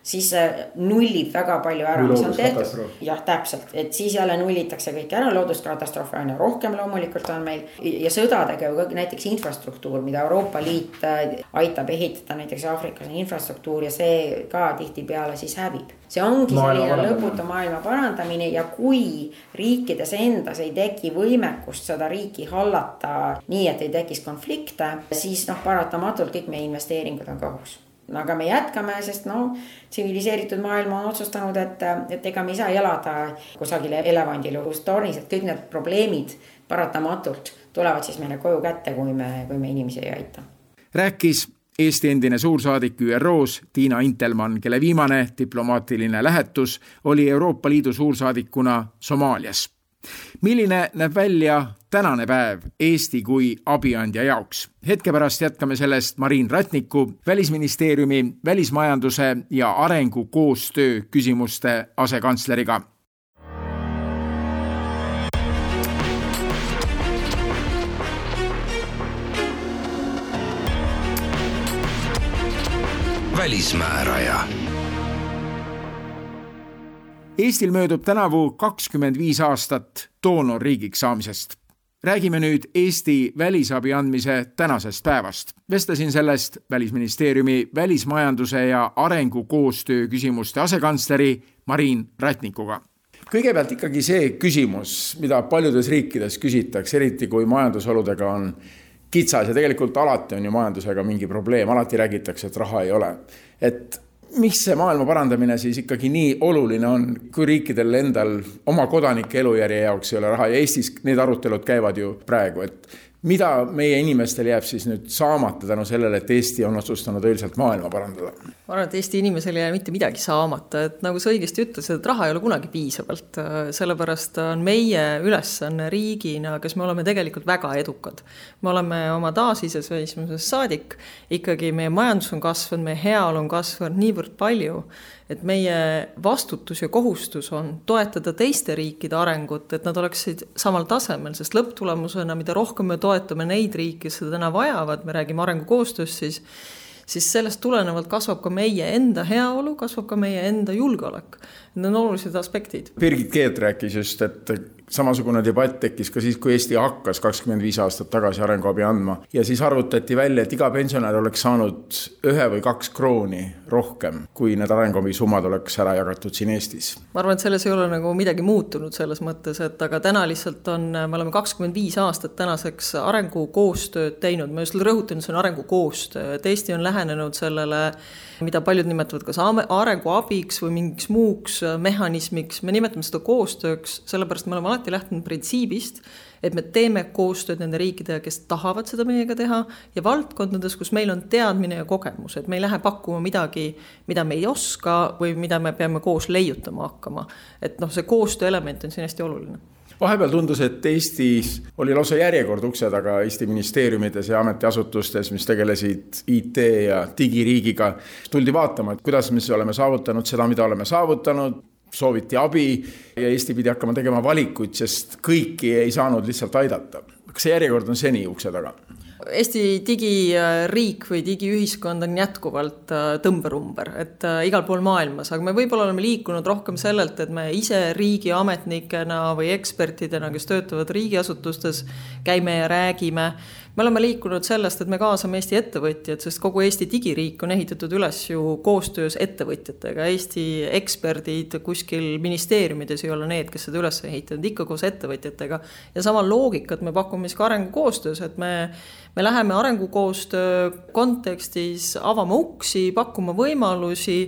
siis nullib väga palju ära, mis on tehtud. jah, täpselt, et siis jälle nullitakse kõik ära, looduskatastroofe aina rohkem loomulikult on meil. Ja sõdadega ju ka näiteks infrastruktuur, mida Euroopa Liit äh, aitab ehitada näiteks Aafrikas on infrastruktuur ja see ka tihtipeale siis hävib. see ongi selline lõputu maailma parandamine ja kui riikides endas ei teki võimekust seda riiki hallata nii, et ei tekiks konflikte, siis noh, paratamatult kõik meie investeeringud on kahus aga me jätkame, sest noh, tsiviliseeritud maailm on otsustanud, et, et ega me ei saa elada kusagil elevandilus tornis, et kõik need probleemid paratamatult tulevad siis meile koju kätte, kui me, kui me inimesi ei aita. rääkis Eesti endine suursaadik ÜRO-s Tiina Intelmann, kelle viimane diplomaatiline lähetus oli Euroopa Liidu suursaadikuna Somaalias milline näeb välja tänane päev Eesti kui abiandja jaoks? hetke pärast jätkame sellest Marin Ratniku, Välisministeeriumi välismajanduse ja arengukoostöö küsimuste asekantsleriga välismääraja Eestil möödub tänavu kakskümmend viis aastat doonorriigiks saamisest. räägime nüüd Eesti välisabi andmise tänasest päevast. vestlesin sellest Välisministeeriumi välismajanduse ja arengukoostöö küsimuste asekantsleri Marin Ratnikuga kõigepealt ikkagi see küsimus, mida paljudes riikides küsitakse, eriti kui majandusoludega on kitsas ja tegelikult alati on ju majandusega mingi probleem, alati räägitakse, et raha ei ole. et miks see maailma parandamine siis ikkagi nii oluline on, kui riikidel endal oma kodanike elujärje jaoks ei ole raha? Ja Eestis need arutelud käivad ju praegu, et mida meie inimestel jääb siis nüüd saamata tänu sellele, et Eesti on otsustanud õilsalt maailma parandada? ma arvan, et Eesti inimesel ei jää mitte midagi saamata, et nagu sa õigesti ütlesid, et raha ei ole kunagi piisavalt. sellepärast on meie ülesanne riigina, kes me oleme tegelikult väga edukad. me oleme oma taasiseseisvumisest saadik, ikkagi meie majandus on kasvanud, meie heaolu on kasvanud niivõrd palju et meie vastutus ja kohustus on toetada teiste riikide arengut, et nad oleksid samal tasemel, sest lõpptulemusena, mida rohkem me toetame neid riike, kes seda täna vajavad, me räägime arengukoostööst, siis siis sellest tulenevalt kasvab ka meie enda heaolu, kasvab ka meie enda julgeolek. Need on olulised aspektid. Birgit Keet rääkis just, et samasugune debatt tekkis ka siis, kui Eesti hakkas kakskümmend viis aastat tagasi arenguabi andma ja siis arvutati välja, et iga pensionär oleks saanud ühe või kaks krooni rohkem, kui need arenguabisummad oleks ära jagatud siin Eestis. ma arvan, et selles ei ole nagu midagi muutunud selles mõttes, et aga täna lihtsalt on, me oleme kakskümmend viis aastat tänaseks arengukoostööd teinud, ma just rõhutan, see on arengukoostöö, et Eesti on lähenenud sellele mida paljud nimetavad kas arenguabiks või mingiks muuks mehhanismiks, me nimetame seda koostööks, sellepärast me oleme alati lähtunud printsiibist, et me teeme koostööd nende riikidega, kes tahavad seda meiega teha ja valdkondades, kus meil on teadmine ja kogemus, et me ei lähe pakkuma midagi, mida me ei oska või mida me peame koos leiutama hakkama. et noh, see koostöö element on siin hästi oluline vahepeal tundus, et Eestis oli lausa järjekord ukse taga Eesti ministeeriumides ja ametiasutustes, mis tegelesid IT ja digiriigiga. tuldi vaatama, et kuidas me siis oleme saavutanud seda, mida oleme saavutanud, sooviti abi ja Eesti pidi hakkama tegema valikuid, sest kõiki ei saanud lihtsalt aidata. kas see järjekord on seni ukse taga? Eesti digiriik või digiühiskond on jätkuvalt äh, tõmberumber, et äh, igal pool maailmas, aga me võib-olla oleme liikunud rohkem sellelt, et me ise riigiametnikena või ekspertidena, kes töötavad riigiasutustes, käime ja räägime me oleme liikunud sellest, et me kaasame Eesti ettevõtjad, sest kogu Eesti digiriik on ehitatud üles ju koostöös ettevõtjatega, Eesti eksperdid kuskil ministeeriumides ei ole need, kes seda üles ehitanud, ikka koos ettevõtjatega. ja sama loogikat me pakume siis ka arengukoostöös, et me, me läheme arengukoostöö kontekstis, avame uksi, pakume võimalusi,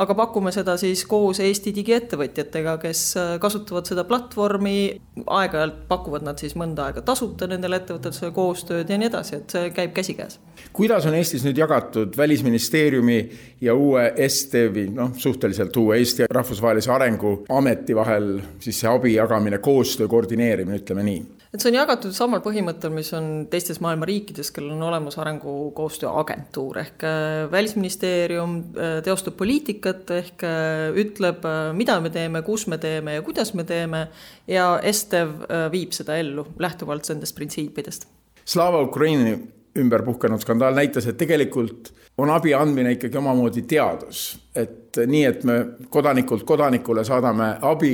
aga pakume seda siis koos Eesti digiettevõtjatega, kes kasutavad seda platvormi, aeg-ajalt pakuvad nad siis mõnda aega tasuta nendele ettevõtetele koostööd ja nii edasi, et see käib käsikäes. kuidas on Eestis nüüd jagatud Välisministeeriumi ja uue STV-i, noh, suhteliselt uue Eesti Rahvusvahelise Arenguameti vahel siis see abi jagamine, koostöö koordineerimine, ütleme nii? Et see on jagatud samal põhimõttel, mis on teistes maailma riikides, kellel on olemas arengukoostöö agentuur. Ehk äh, Välisministeerium äh, teostab poliitikat ehk äh, ütleb, mida me teeme, kus me teeme ja kuidas me teeme ja STV viib seda ellu lähtuvalt nendest printsiipidest. Slava Ukraini ümber puhkenud skandaal näitas, et tegelikult on abi andmine ikkagi omamoodi teadus, et nii, et me kodanikult kodanikule saadame abi,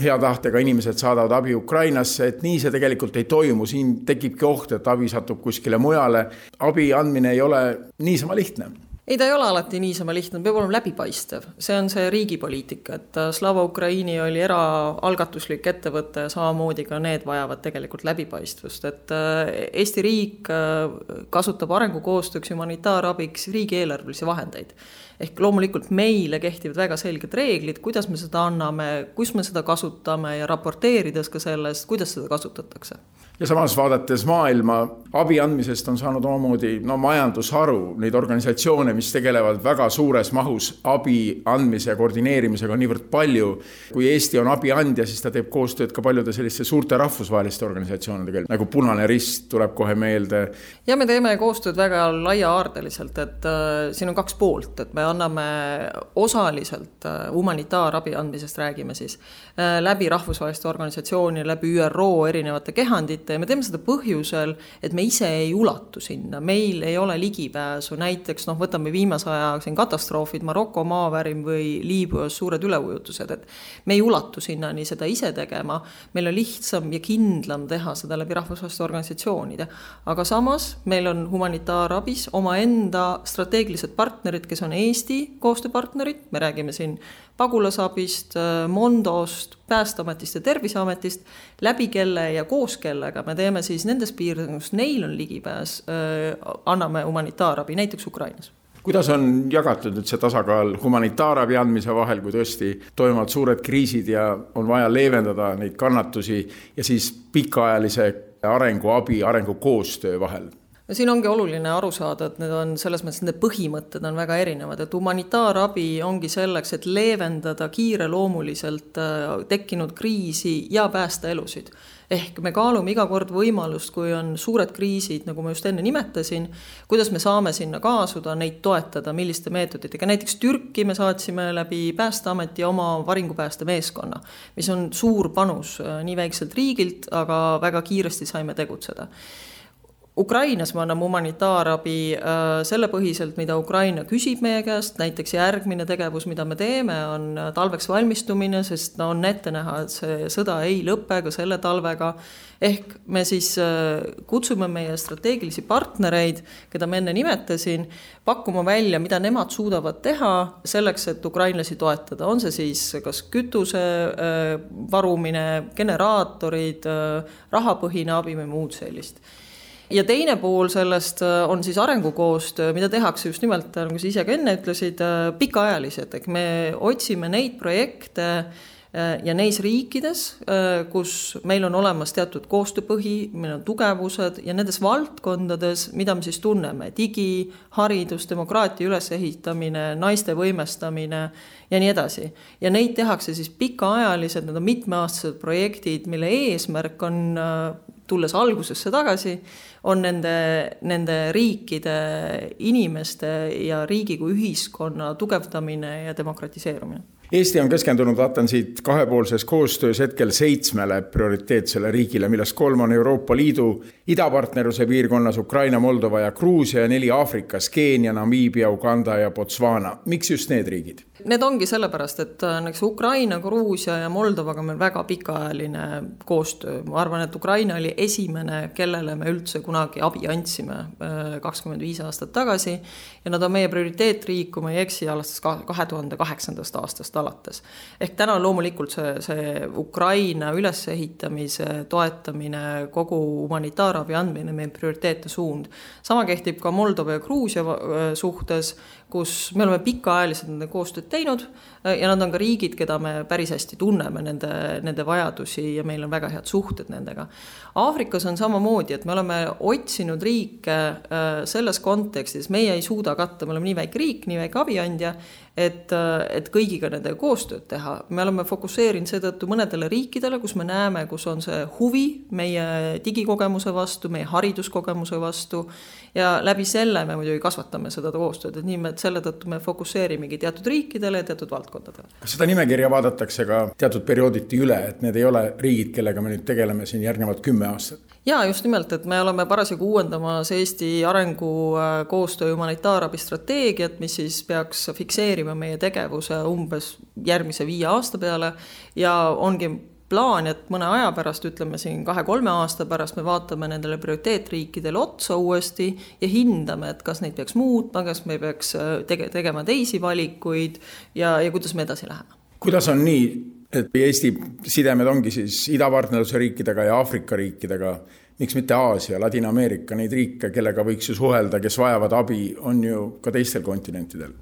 hea tahtega inimesed saadavad abi Ukrainasse, et nii see tegelikult ei toimu, siin tekibki oht, et abi satub kuskile mujale. abi andmine ei ole niisama lihtne ei, ta ei ole alati niisama lihtne, peab olema läbipaistev, see on see riigi poliitika, et äh, Slava Ukraini oli eraalgatuslik ettevõte samamoodi ka need vajavad tegelikult läbipaistvust, et äh, Eesti riik äh, kasutab arengukoostööks, humanitaarabiks riigieelarvelisi vahendeid. ehk loomulikult meile kehtivad väga selged reeglid, kuidas me seda anname, kus me seda kasutame ja raporteerides ka sellest, kuidas seda kasutatakse ja samas vaadates maailma, abi andmisest on saanud omamoodi no majandusharu, neid organisatsioone, mis tegelevad väga suures mahus abi andmise ja koordineerimisega on niivõrd palju. kui Eesti on abiandja, siis ta teeb koostööd ka paljude selliste suurte rahvusvaheliste organisatsioonidega, nagu Punane Rist tuleb kohe meelde. ja me teeme koostööd väga laiahaardeliselt, et äh, siin on kaks poolt, et me anname osaliselt äh, humanitaarabi andmisest räägime siis äh, läbi rahvusvaheliste organisatsiooni, läbi ÜRO erinevate kehandite ja me teeme seda põhjusel, et me ise ei ulatu sinna, meil ei ole ligipääsu, näiteks noh, võtame viimase aja siin katastroofid, Maroko maavärin või Liibüas suured üleujutused, et me ei ulatu sinnani seda ise tegema, meil on lihtsam ja kindlam teha seda läbi rahvusvaheliste organisatsioonide. aga samas meil on humanitaarabis omaenda strateegilised partnerid, kes on Eesti koostööpartnerid, me räägime siin pagulasabist, Mondost, Päästeametist ja Terviseametist, läbi kelle ja koos kellega me teeme siis nendes piirkondades, kus neil on ligipääs, anname humanitaarabi, näiteks Ukrainas kuidas on jagatud nüüd see tasakaal humanitaarabi andmise vahel, kui tõesti toimuvad suured kriisid ja on vaja leevendada neid kannatusi ja siis pikaajalise arenguabi, arengukoostöö vahel? No siin ongi oluline aru saada, et need on selles mõttes, nende põhimõtted on väga erinevad, et humanitaarabi ongi selleks, et leevendada kiireloomuliselt äh, tekkinud kriisi ja päästa elusid. ehk me kaalume iga kord võimalust, kui on suured kriisid, nagu ma just enne nimetasin, kuidas me saame sinna kaasuda, neid toetada, milliste meetoditega, näiteks Türki me saatsime läbi Päästeameti oma varingupäästemeeskonna, mis on suur panus äh, nii väikselt riigilt, aga väga kiiresti saime tegutseda Ukrainas me anname humanitaarabi äh, selle põhiselt, mida Ukraina küsib meie käest, näiteks järgmine tegevus, mida me teeme, on talveks valmistumine, sest no on ette näha, et see sõda ei lõpe ka selle talvega. ehk me siis äh, kutsume meie strateegilisi partnereid, keda ma enne nimetasin, pakkuma välja, mida nemad suudavad teha selleks, et ukrainlasi toetada, on see siis kas kütuse äh, varumine, generaatorid, rahapõhine abi või muud sellist ja teine pool sellest äh, on siis arengukoostöö, mida tehakse just nimelt, nagu sa ise ka enne ütlesid, äh, pikaajalised, ehk me otsime neid projekte äh, ja neis riikides, kus meil on olemas teatud koostööpõhi, meil on tugevused ja nendes valdkondades, mida me siis tunneme, digi, haridus, demokraatia ülesehitamine, naiste võimestamine ja nii edasi. ja neid tehakse siis pikaajalised, need on mitmeaastased projektid, mille eesmärk on, tulles algusesse tagasi, on nende, nende riikide inimeste ja riigi kui ühiskonna tugevdamine ja demokratiseerumine. Eesti on keskendunud, vaatan siit kahepoolses koostöös hetkel seitsmele prioriteetsele riigile, millest kolm on Euroopa Liidu idapartnerluse piirkonnas Ukraina, Moldova ja Gruusia ja neli Aafrikas Keenia, Namiibia, Uganda ja Botswana. miks just need riigid? Need ongi sellepärast, et äh, näiteks Ukraina, Gruusia ja Moldovaga on meil väga pikaajaline koostöö. ma arvan, et Ukraina oli esimene, kellele me üldse kunagi abi andsime äh, kakskümmend viis aastat tagasi ja nad on meie prioriteetriik, kui ma ei eksi, alates kahe tuhande kaheksandast aastast alates. ehk täna loomulikult see, see Ukraina ülesehitamise toetamine, kogu humanitaarabi andmine meie prioriteetne suund. sama kehtib ka Moldova ja Gruusia äh, suhtes, kus me oleme pikaajaliselt nende koostööd teinud äh, ja nad on ka riigid, keda me päris hästi tunneme, nende, nende vajadusi ja meil on väga head suhted nendega. Aafrikas on samamoodi, et me oleme otsinud riike äh, selles kontekstis, meie ei suuda katta, me oleme nii väike riik, nii väike abiandja, et, et kõigiga nendega koostööd teha. me oleme fokusseerinud seetõttu mõnedele riikidele, kus me näeme, kus on see huvi meie digikogemuse vastu, meie hariduskogemuse vastu ja läbi selle me muidugi kasvatame seda koostööd, et nii me selle tõttu me fokusseerimegi teatud riikidele ja teatud valdkondadele. kas seda nimekirja vaadatakse ka teatud periooditi üle, et need ei ole riigid, kellega me nüüd tegeleme siin järgnevad kümme aastat? Jaa, just nimelt, et me oleme parasjagu uuendamas Eesti arengukoostöö humanitaarabi strateegiat, mis siis peaks fikseerima meie tegevuse umbes järgmise viie aasta peale ja ongi plaan, et mõne aja pärast, ütleme siin kahe-kolme aasta pärast me vaatame nendele prioriteetriikidele otsa uuesti ja hindame, et kas neid peaks muutma, kas me peaks äh, tege-, tegema teisi valikuid ja, ja kuidas me edasi läheme. kuidas on nii, et Eesti sidemed ongi siis idapartnerluse riikidega ja Aafrika riikidega, miks mitte Aasia, Ladina-Ameerika, neid riike, kellega võiks ju suhelda, kes vajavad abi, on ju ka teistel kontinentidel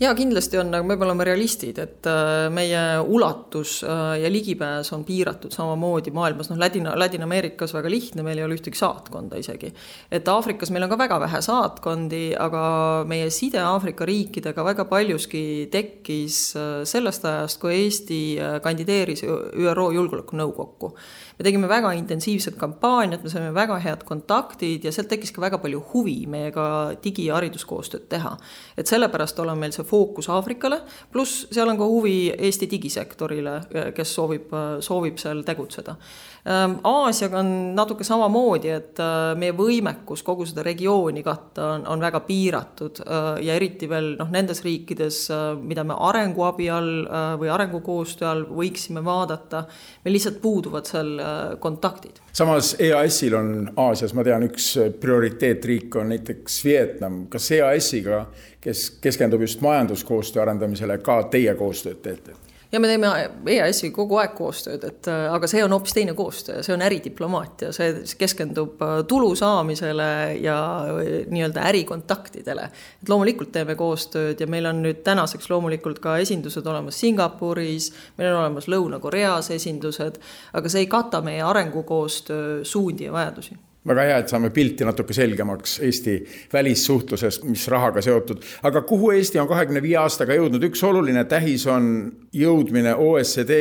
jaa, kindlasti on, aga me peame olema realistid, et äh, meie ulatus äh, ja ligipääs on piiratud samamoodi maailmas, noh, Ladina, Ladina-Ameerikas väga lihtne, meil ei ole ühtegi saatkonda isegi. et Aafrikas meil on ka väga vähe saatkondi, aga meie side Aafrika riikidega väga paljuski tekkis äh, sellest ajast, kui Eesti kandideeris ÜRO Julgeolekunõukokku me tegime väga intensiivset kampaaniat, me saime väga head kontaktid ja sealt tekkis ka väga palju huvi meiega digi- ja hariduskoostööd teha. et sellepärast on meil see fookus Aafrikale, pluss seal on ka huvi Eesti digisektorile, kes soovib, soovib seal tegutseda Aasiaga on natuke samamoodi, et äh, meie võimekus kogu seda regiooni katta on, on väga piiratud äh, ja eriti veel noh, nendes riikides, äh, mida me arenguabi all või arengukoostöö all võiksime vaadata, meil lihtsalt puuduvad seal kontaktid. samas EAS-il on Aasias, ma tean, üks prioriteetriik on näiteks Vietnam, kas EAS-iga, kes keskendub just majanduskoostöö arendamisele, ka teie koostööd teete? Ja me teeme EAS-iga kogu aeg koostööd, et äh, aga see on hoopis teine koostöö, see on äridiplomaatia, see keskendub äh, tulu saamisele ja äh, nii-öelda ärikontaktidele. et loomulikult teeme koostööd ja meil on nüüd tänaseks loomulikult ka esindused olemas Singapuris, meil on olemas Lõuna-Koreas esindused, aga see ei kata meie arengukoostöö suundi ja vajadusi väga hea, et saame pilti natuke selgemaks Eesti välissuhtlusest, mis rahaga seotud. aga kuhu Eesti on kahekümne viie aastaga jõudnud, üks oluline tähis on jõudmine OECD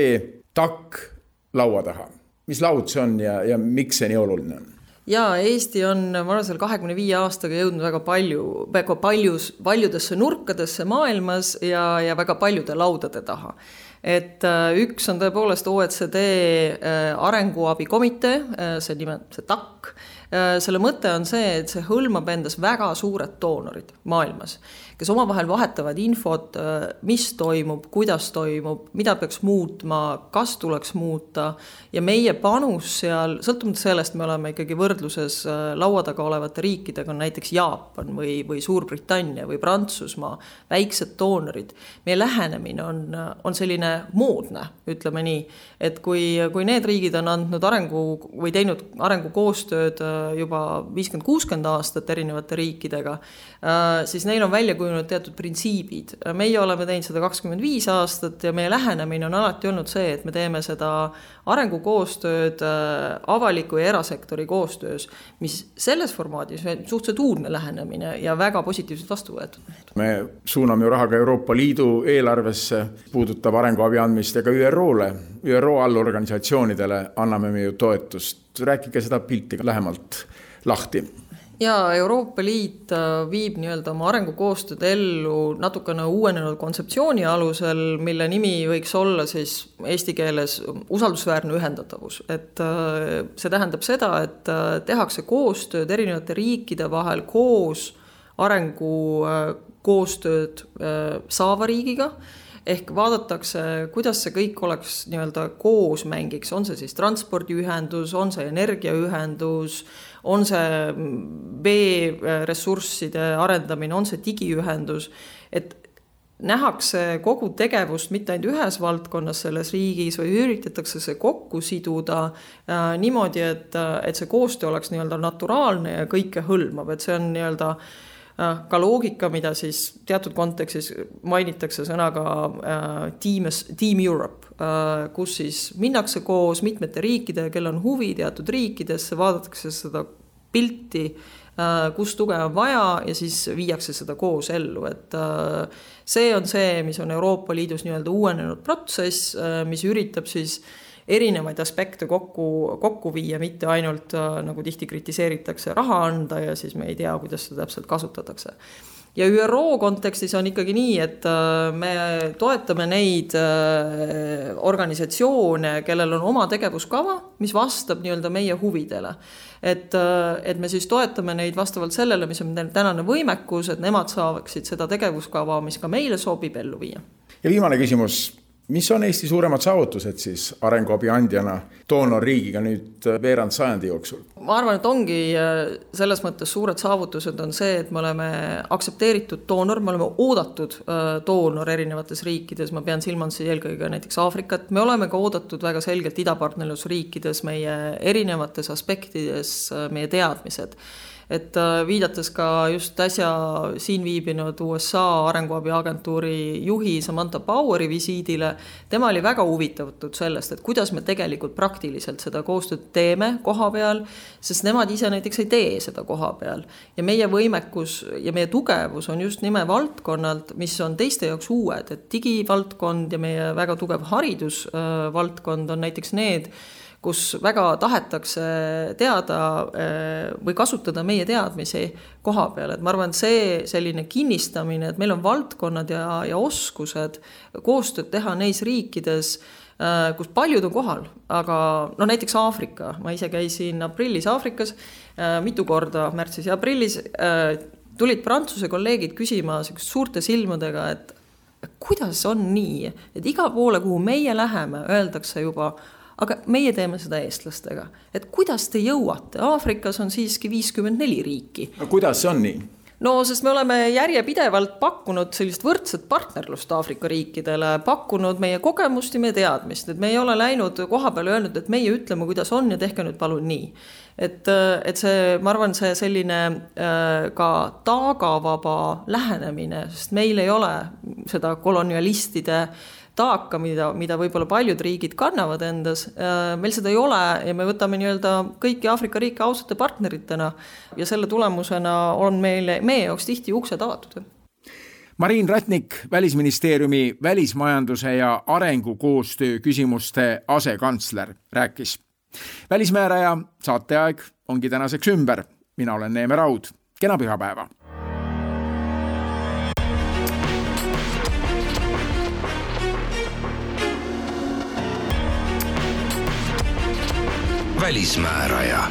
TAK laua taha. mis laud see on ja, ja miks see nii oluline on? jaa, Eesti on varasel kahekümne viie aastaga jõudnud väga palju, väga paljus, paljudesse nurkadesse maailmas ja, ja väga paljude laudade taha et äh, üks on tõepoolest OECD äh, arenguabikomitee, äh, see nime, see TAK, selle mõte on see, et see hõlmab endas väga suured doonorid maailmas kes omavahel vahetavad infot, äh, mis toimub, kuidas toimub, mida peaks muutma, kas tuleks muuta ja meie panus seal, sõltumata sellest, me oleme ikkagi võrdluses äh, laua taga olevate riikidega, näiteks Jaapan või, või Suurbritannia või Prantsusmaa, väiksed doonorid. meie lähenemine on, on selline moodne, ütleme nii, et kui, kui need riigid on andnud arengu või teinud arengukoostööd äh, juba viiskümmend, kuuskümmend aastat erinevate riikidega, siis neil on välja kujunenud kujunenud teatud printsiibid. meie oleme teinud seda kakskümmend viis aastat ja meie lähenemine on alati olnud see, et me teeme seda arengukoostööd äh, avaliku ja erasektori koostöös, mis selles formaadis on suhteliselt uudne lähenemine ja väga positiivselt vastu võetud. me suuname ju raha ka Euroopa Liidu eelarvesse, puudutab arenguabi andmist ja ka ÜRO-le, ÜRO allorganisatsioonidele anname me ju toetust. rääkige seda pilti lähemalt lahti ja Euroopa Liit äh, viib nii-öelda oma arengukoostööd ellu natukene uuenenud kontseptsiooni alusel, mille nimi võiks olla siis eesti keeles usaldusväärne ühendatavus. et äh, see tähendab seda, et äh, tehakse koostööd erinevate riikide vahel koos arengukoostööd saava riigiga ehk vaadatakse, kuidas see kõik oleks nii-öelda koosmängiks, on see siis transpordiühendus, on see energiaühendus on see veeressursside arendamine, on see digiühendus, et nähakse kogu tegevust mitte ainult ühes valdkonnas selles riigis, vaid üritatakse see kokku siduda äh, niimoodi, et, et see koostöö oleks nii-öelda naturaalne ja kõikehõlmav, et see on nii-öelda äh, ka loogika, mida siis teatud kontekstis mainitakse sõnaga äh, Team, Team Europe Äh, kus siis minnakse koos mitmete riikidega, kel on huvi teatud riikidesse, vaadatakse seda pilti, äh, kus tuge on vaja ja siis viiakse seda koos ellu, et äh, see on see, mis on Euroopa Liidus nii-öelda uuenenud protsess, mis üritab siis erinevaid aspekte kokku, kokku viia, mitte ainult nagu tihti kritiseeritakse, raha anda ja siis me ei tea, kuidas seda täpselt kasutatakse ja ÜRO kontekstis on ikkagi nii, et äh, me toetame neid äh, organisatsioone, kellel on oma tegevuskava, mis vastab nii-öelda meie huvidele. et, äh, et me siis toetame neid vastavalt sellele, mis on tänane võimekus, et nemad saaksid seda tegevuskava, mis ka meile sobib, ellu viia. ja viimane küsimus mis on Eesti suuremad saavutused siis arenguabi andjana doonorriigiga nüüd veerand sajandi jooksul? ma arvan, et ongi äh, selles mõttes suured saavutused on see, et me oleme aktsepteeritud doonor, me oleme oodatud äh, doonor erinevates riikides, ma pean silmas eelkõige näiteks Aafrikat, me oleme ka oodatud väga selgelt idapartnerlusriikides meie erinevates aspektides, äh, meie teadmised et äh, viidates ka just äsja siin viibinud USA arenguabiagentuuri juhi Samantha Poweri visiidile, tema oli väga huvitatud sellest, et kuidas me tegelikult praktiliselt seda koostööd teeme koha peal, sest nemad ise näiteks ei tee seda koha peal. ja meie võimekus ja meie tugevus on just nimelt valdkonnalt, mis on teiste jaoks uued, et digivaldkond ja meie väga tugev haridusvaldkond on näiteks need, kus väga tahetakse teada eh, või kasutada meie teadmisi koha peal, et ma arvan, et see selline kinnistamine, et meil on valdkonnad ja, ja oskused koostööd teha neis riikides, eh, kus paljud on kohal, aga no näiteks Aafrika, ma ise käisin aprillis Aafrikas eh, mitu korda, märtsis ja aprillis tulid Prantsuse kolleegid küsima sihukeste suurte silmadega, et kuidas on nii, et igale poole, kuhu meie läheme, öeldakse juba aga meie teeme seda eestlastega, et kuidas te jõuate, Aafrikas on siiski viiskümmend neli riiki. kuidas see on nii? no sest me oleme järjepidevalt pakkunud sellist võrdset partnerlust Aafrika riikidele, pakkunud meie kogemust ja meie teadmist, et me ei ole läinud koha peale öelnud, et meie ütleme, kuidas on ja tehke nüüd palun nii. et, et see, ma arvan, see selline äh, ka taagavaba lähenemine, sest meil ei ole seda kolonialistide äh, taaka, mida, mida võib-olla paljud riigid kannavad endas. Äh, meil seda ei ole ja me võtame nii-öelda kõiki Aafrika riike ausate partneritena ja selle tulemusena on meil, meie jaoks tihti uksed avatud. Mariin Rätnik, Välisministeeriumi välismajanduse ja arengukoostöö küsimuste asekantsler, rääkis. välismääraja saateaeg ongi tänaseks ümber. mina olen Neeme Raud, kena pühapäeva välismääraja